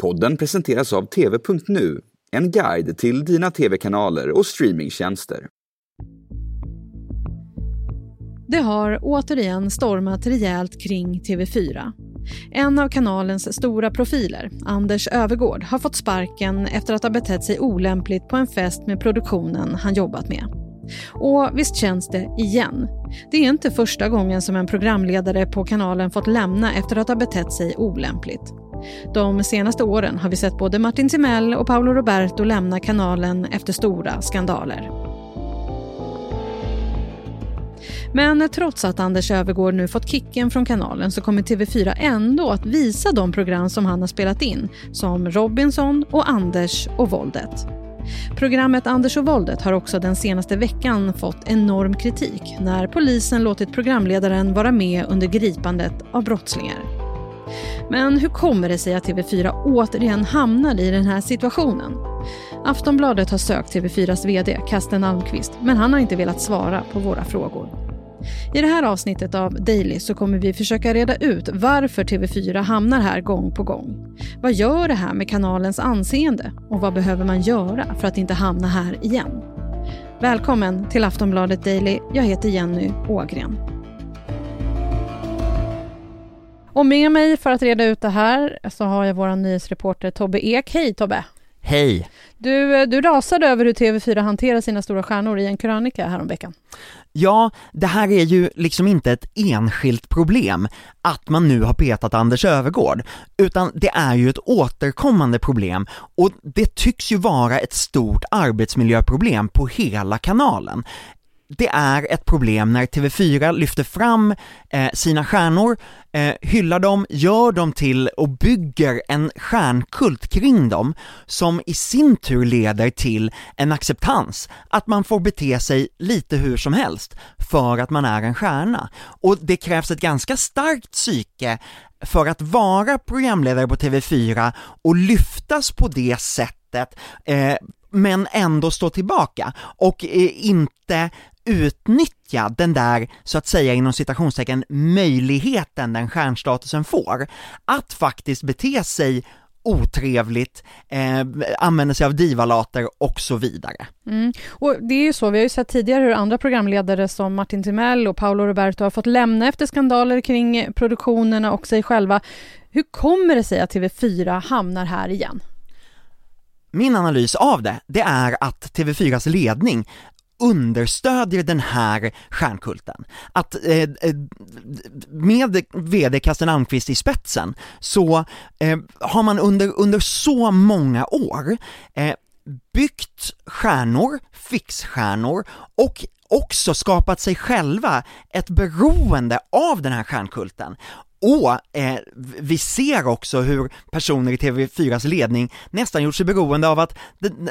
Podden presenteras av TV.nu, en guide till dina tv-kanaler och streamingtjänster. Det har återigen stormat rejält kring TV4. En av kanalens stora profiler, Anders Övergård, har fått sparken efter att ha betett sig olämpligt på en fest med produktionen han jobbat med. Och visst känns det igen. Det är inte första gången som en programledare på kanalen fått lämna efter att ha betett sig olämpligt. De senaste åren har vi sett både Martin Timell och Paolo Roberto lämna kanalen efter stora skandaler. Men trots att Anders Övergård nu fått kicken från kanalen så kommer TV4 ändå att visa de program som han har spelat in, som Robinson och Anders och våldet. Programmet Anders och våldet har också den senaste veckan fått enorm kritik när polisen låtit programledaren vara med under gripandet av brottslingar. Men hur kommer det sig att TV4 återigen hamnade i den här situationen? Aftonbladet har sökt TV4s VD, Kasten Almqvist, men han har inte velat svara på våra frågor. I det här avsnittet av Daily så kommer vi försöka reda ut varför TV4 hamnar här gång på gång. Vad gör det här med kanalens anseende och vad behöver man göra för att inte hamna här igen? Välkommen till Aftonbladet Daily. Jag heter Jenny Ågren. Och med mig för att reda ut det här så har jag vår nyhetsreporter Tobbe Ek. Hej Tobbe! Hej! Du, du rasade över hur TV4 hanterar sina stora stjärnor i en krönika häromveckan. Ja, det här är ju liksom inte ett enskilt problem, att man nu har petat Anders Övergård, utan det är ju ett återkommande problem och det tycks ju vara ett stort arbetsmiljöproblem på hela kanalen det är ett problem när TV4 lyfter fram eh, sina stjärnor, eh, hyllar dem, gör dem till och bygger en stjärnkult kring dem som i sin tur leder till en acceptans, att man får bete sig lite hur som helst för att man är en stjärna. Och det krävs ett ganska starkt psyke för att vara programledare på TV4 och lyftas på det sättet eh, men ändå stå tillbaka och eh, inte utnyttja den där, så att säga inom citationstecken, möjligheten den stjärnstatusen får, att faktiskt bete sig otrevligt, eh, använder sig av divalater och så vidare. Mm. Och det är ju så, vi har ju sett tidigare hur andra programledare som Martin Timell och Paolo Roberto har fått lämna efter skandaler kring produktionerna och sig själva. Hur kommer det sig att TV4 hamnar här igen? Min analys av det, det är att TV4s ledning understödjer den här stjärnkulten. Att eh, eh med VD Carsten Almqvist i spetsen så eh, har man under, under så många år eh, byggt stjärnor, fixstjärnor och också skapat sig själva ett beroende av den här stjärnkulten och eh, vi ser också hur personer i TV4s ledning nästan gjort sig beroende av att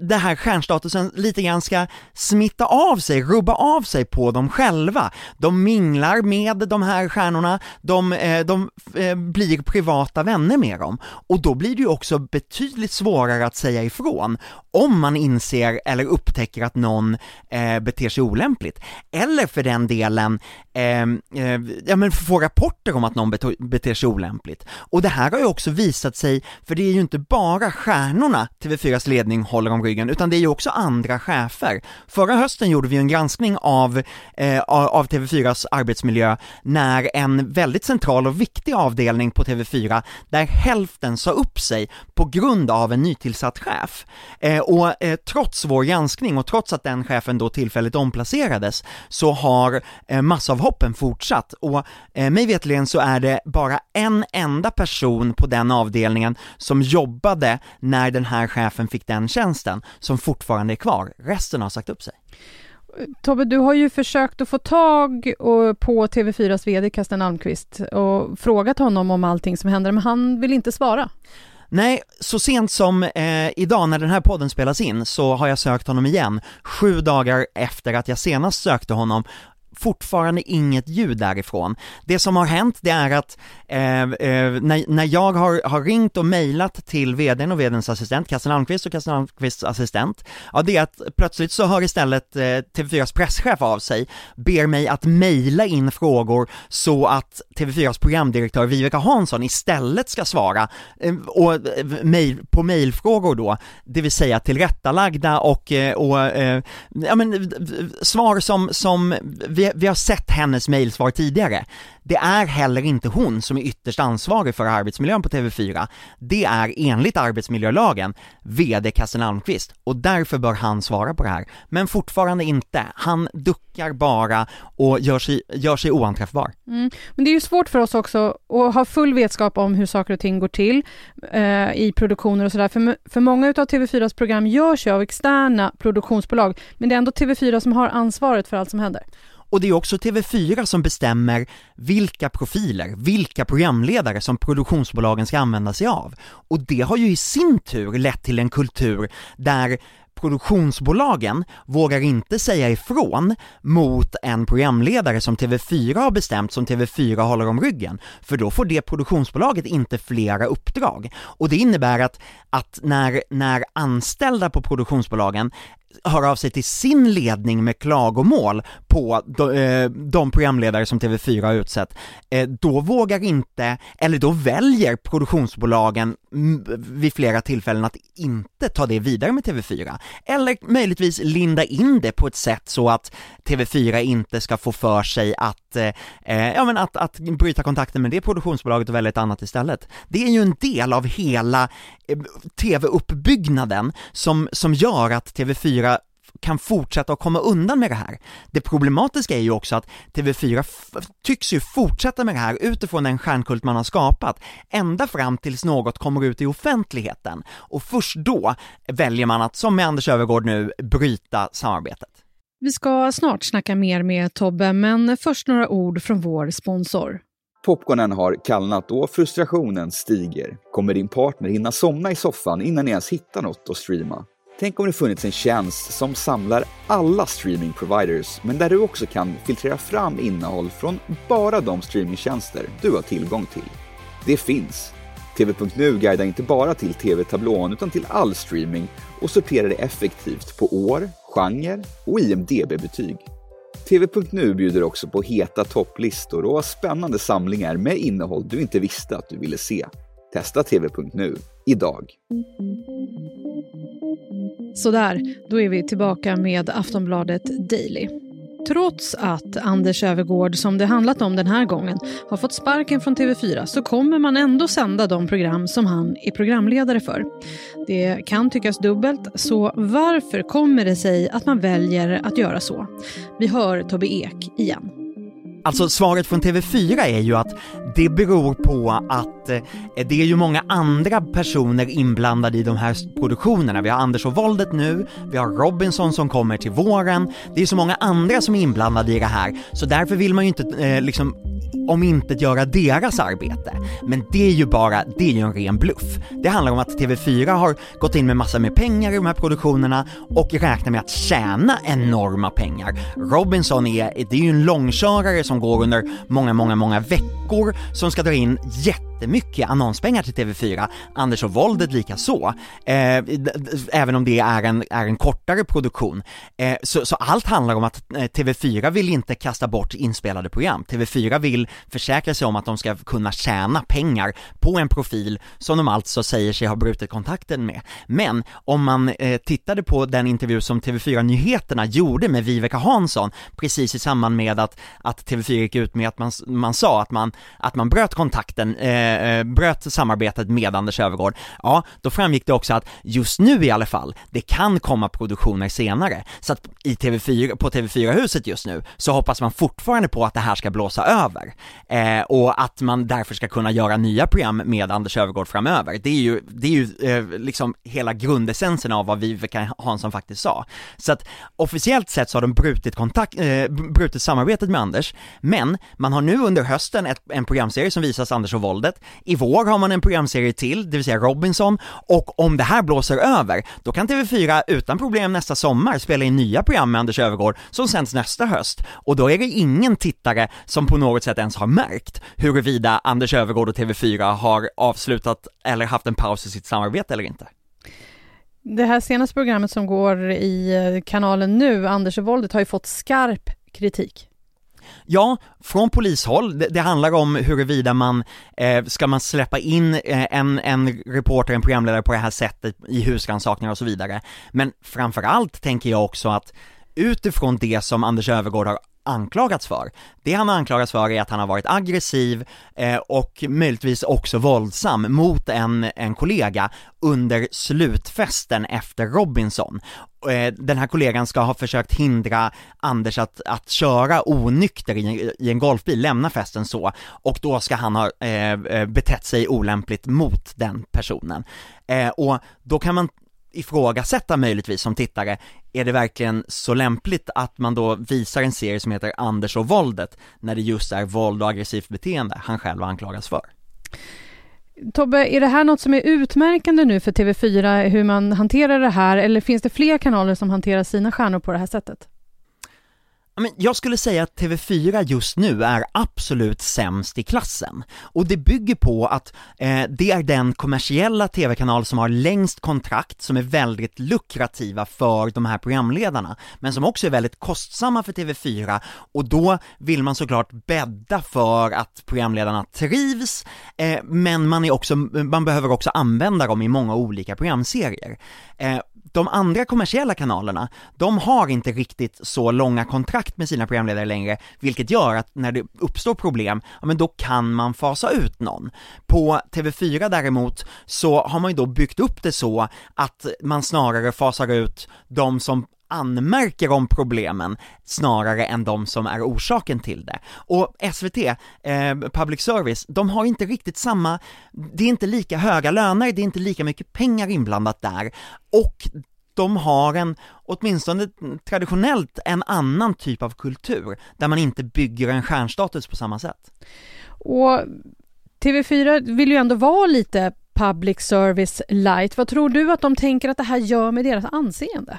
den här stjärnstatusen lite grann ska smitta av sig, rubba av sig på dem själva. De minglar med de här stjärnorna, de, eh, de eh, blir privata vänner med dem. Och då blir det ju också betydligt svårare att säga ifrån om man inser eller upptäcker att någon eh, beter sig olämpligt. Eller för den delen, eh, eh, ja men få rapporter om att någon beter beter sig olämpligt. Och det här har ju också visat sig, för det är ju inte bara stjärnorna TV4s ledning håller om ryggen, utan det är ju också andra chefer. Förra hösten gjorde vi en granskning av, eh, av TV4s arbetsmiljö när en väldigt central och viktig avdelning på TV4, där hälften sa upp sig på grund av en nytillsatt chef. Eh, och eh, trots vår granskning och trots att den chefen då tillfälligt omplacerades, så har eh, massavhoppen fortsatt och eh, mig vetligen så är det bara en enda person på den avdelningen som jobbade när den här chefen fick den tjänsten, som fortfarande är kvar. Resten har sagt upp sig. Tobbe, du har ju försökt att få tag på TV4s VD Kasten Almqvist och frågat honom om allting som händer, men han vill inte svara. Nej, så sent som eh, idag när den här podden spelas in så har jag sökt honom igen, sju dagar efter att jag senast sökte honom fortfarande inget ljud därifrån. Det som har hänt det är att eh, eh, när, när jag har, har ringt och mejlat till vdn och vdns assistent, Kasten Almqvist och Kasten Almqvists assistent, ja det är att plötsligt så hör istället eh, TV4s presschef av sig, ber mig att mejla in frågor så att TV4s programdirektör Viveka Hansson istället ska svara, eh, och eh, mail, på mejlfrågor då, det vill säga tillrättalagda och, eh, och eh, ja men eh, svar som, som vi, vi har sett hennes mejlsvar tidigare. Det är heller inte hon som är ytterst ansvarig för arbetsmiljön på TV4. Det är enligt arbetsmiljölagen VD Kasten Almqvist och därför bör han svara på det här. Men fortfarande inte. Han duckar bara och gör sig, gör sig oanträffbar. Mm. Men det är ju svårt för oss också att ha full vetskap om hur saker och ting går till eh, i produktioner och sådär. För, för många av TV4s program görs ju av externa produktionsbolag, men det är ändå TV4 som har ansvaret för allt som händer. Och det är också TV4 som bestämmer vilka profiler, vilka programledare som produktionsbolagen ska använda sig av. Och det har ju i sin tur lett till en kultur där produktionsbolagen vågar inte säga ifrån mot en programledare som TV4 har bestämt, som TV4 håller om ryggen, för då får det produktionsbolaget inte flera uppdrag. Och det innebär att, att när, när anställda på produktionsbolagen hör av sig till sin ledning med klagomål på de, eh, de programledare som TV4 har utsett, eh, då vågar inte, eller då väljer produktionsbolagen vid flera tillfällen att inte ta det vidare med TV4, eller möjligtvis linda in det på ett sätt så att TV4 inte ska få för sig att, eh, eh, ja men att, att bryta kontakten med det produktionsbolaget och välja ett annat istället. Det är ju en del av hela eh, TV-uppbyggnaden som, som gör att TV4 kan fortsätta att komma undan med det här. Det problematiska är ju också att TV4 tycks ju fortsätta med det här utifrån den stjärnkult man har skapat, ända fram tills något kommer ut i offentligheten. Och först då väljer man att, som med Anders Övergård nu, bryta samarbetet. Vi ska snart snacka mer med Tobbe, men först några ord från vår sponsor. Popcornen har kallnat och frustrationen stiger. Kommer din partner hinna somna i soffan innan ni ens hittar något att streama? Tänk om det funnits en tjänst som samlar alla streamingproviders, men där du också kan filtrera fram innehåll från bara de streamingtjänster du har tillgång till. Det finns. TV.nu guidar inte bara till TV-tablån utan till all streaming och sorterar det effektivt på år, genre och IMDB-betyg. TV.nu bjuder också på heta topplistor och spännande samlingar med innehåll du inte visste att du ville se. Testa TV.nu idag. Sådär, då är vi tillbaka med Aftonbladet Daily. Trots att Anders Övergård, som det handlat om den här gången, har fått sparken från TV4 så kommer man ändå sända de program som han är programledare för. Det kan tyckas dubbelt, så varför kommer det sig att man väljer att göra så? Vi hör Tobbe Ek igen. Alltså svaret från TV4 är ju att det beror på att eh, det är ju många andra personer inblandade i de här produktionerna. Vi har Anders och våldet nu, vi har Robinson som kommer till våren, det är så många andra som är inblandade i det här, så därför vill man ju inte eh, liksom om inte göra deras arbete. Men det är ju bara, det är ju en ren bluff. Det handlar om att TV4 har gått in med massa med pengar i de här produktionerna och räknar med att tjäna enorma pengar. Robinson är, det är ju en långkörare som går under många, många, många veckor som ska dra in jätte jättemycket annonspengar till TV4, Anders och våldet lika så. Eh, även om det är en, är en kortare produktion. Eh, så, så, allt handlar om att eh, TV4 vill inte kasta bort inspelade program. TV4 vill försäkra sig om att de ska kunna tjäna pengar på en profil som de alltså säger sig ha brutit kontakten med. Men om man eh, tittade på den intervju som TV4 Nyheterna gjorde med Viveka Hansson precis i samband med att, att TV4 gick ut med att man, man sa att man, att man bröt kontakten eh, Eh, eh, bröt samarbetet med Anders Övergård, ja, då framgick det också att just nu i alla fall, det kan komma produktioner senare. Så att i TV4, på TV4-huset just nu, så hoppas man fortfarande på att det här ska blåsa över. Eh, och att man därför ska kunna göra nya program med Anders Övergård framöver. Det är ju, det är ju eh, liksom hela grundessensen av vad Viveka Hansson faktiskt sa. Så att officiellt sett så har de brutit kontakt, eh, brutit samarbetet med Anders, men man har nu under hösten ett, en programserie som visas Anders och våldet, i vår har man en programserie till, det vill säga Robinson, och om det här blåser över, då kan TV4 utan problem nästa sommar spela in nya program med Anders Övergård som sänds nästa höst. Och då är det ingen tittare som på något sätt ens har märkt huruvida Anders Övergård och TV4 har avslutat eller haft en paus i sitt samarbete eller inte. Det här senaste programmet som går i eh, kanalen nu, Anders och våldet, har ju fått skarp kritik. Ja, från polishåll. Det, det handlar om huruvida man, eh, ska man släppa in eh, en, en reporter, en programledare på det här sättet i husrannsakningar och så vidare. Men framförallt tänker jag också att utifrån det som Anders Övergård har anklagats för. Det han har anklagats för är att han har varit aggressiv eh, och möjligtvis också våldsam mot en, en kollega under slutfesten efter Robinson. Eh, den här kollegan ska ha försökt hindra Anders att, att köra onykter i, i en golfbil, lämna festen så, och då ska han ha eh, eh betett sig olämpligt mot den personen. Eh, och då kan man ifrågasätta möjligtvis som tittare, är det verkligen så lämpligt att man då visar en serie som heter Anders och våldet, när det just är våld och aggressivt beteende han själv anklagas för? Tobbe, är det här något som är utmärkande nu för TV4, hur man hanterar det här, eller finns det fler kanaler som hanterar sina stjärnor på det här sättet? Men jag skulle säga att TV4 just nu är absolut sämst i klassen. Och det bygger på att eh, det är den kommersiella TV-kanal som har längst kontrakt, som är väldigt lukrativa för de här programledarna, men som också är väldigt kostsamma för TV4 och då vill man såklart bädda för att programledarna trivs, eh, men man, är också, man behöver också använda dem i många olika programserier. Eh, de andra kommersiella kanalerna, de har inte riktigt så långa kontrakt med sina programledare längre, vilket gör att när det uppstår problem, ja men då kan man fasa ut någon. På TV4 däremot så har man ju då byggt upp det så att man snarare fasar ut de som anmärker om problemen snarare än de som är orsaken till det. Och SVT, eh, Public Service, de har inte riktigt samma, det är inte lika höga löner, det är inte lika mycket pengar inblandat där, och de har en, åtminstone traditionellt, en annan typ av kultur, där man inte bygger en stjärnstatus på samma sätt. Och TV4 vill ju ändå vara lite public service light. Vad tror du att de tänker att det här gör med deras anseende?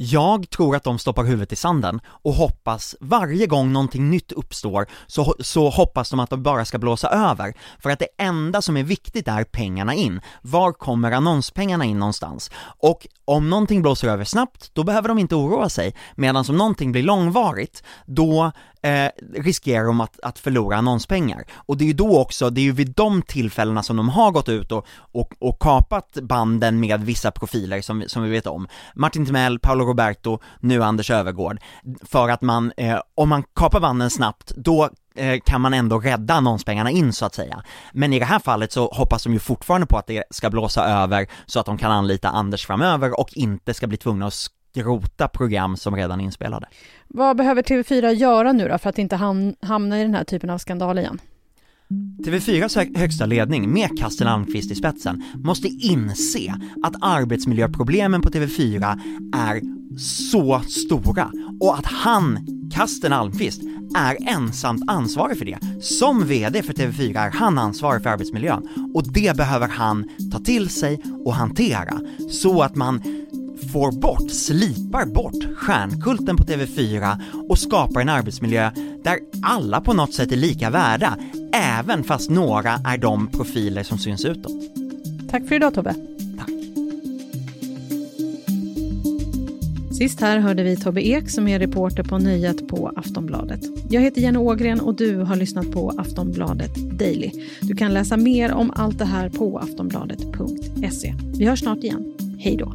Jag tror att de stoppar huvudet i sanden och hoppas varje gång någonting nytt uppstår så, så hoppas de att de bara ska blåsa över. För att det enda som är viktigt är pengarna in. Var kommer annonspengarna in någonstans? Och om någonting blåser över snabbt, då behöver de inte oroa sig. Medan om någonting blir långvarigt, då eh, riskerar de att, att förlora annonspengar. Och det är ju då också, det är ju vid de tillfällena som de har gått ut och, och, och kapat banden med vissa profiler som, som vi vet om. Martin Timell, Paolo Roberto, nu Anders Övergård. För att man, eh, om man kapar banden snabbt, då eh, kan man ändå rädda annonspengarna in så att säga. Men i det här fallet så hoppas de ju fortfarande på att det ska blåsa över så att de kan anlita Anders framöver och inte ska bli tvungna att skrota program som redan är inspelade. Vad behöver TV4 göra nu då för att inte hamna i den här typen av skandal igen? TV4s högsta ledning, med Karsten Almqvist i spetsen, måste inse att arbetsmiljöproblemen på TV4 är så stora och att han, Karsten Almqvist, är ensamt ansvarig för det. Som VD för TV4 är han ansvarig för arbetsmiljön och det behöver han ta till sig och hantera så att man får bort, slipar bort stjärnkulten på TV4 och skapar en arbetsmiljö där alla på något sätt är lika värda, även fast några är de profiler som syns utåt. Tack för idag Tobbe. Tack. Sist här hörde vi Tobbe Ek som är reporter på Nöjet på Aftonbladet. Jag heter Jenny Ågren och du har lyssnat på Aftonbladet Daily. Du kan läsa mer om allt det här på aftonbladet.se. Vi hörs snart igen. Hej då!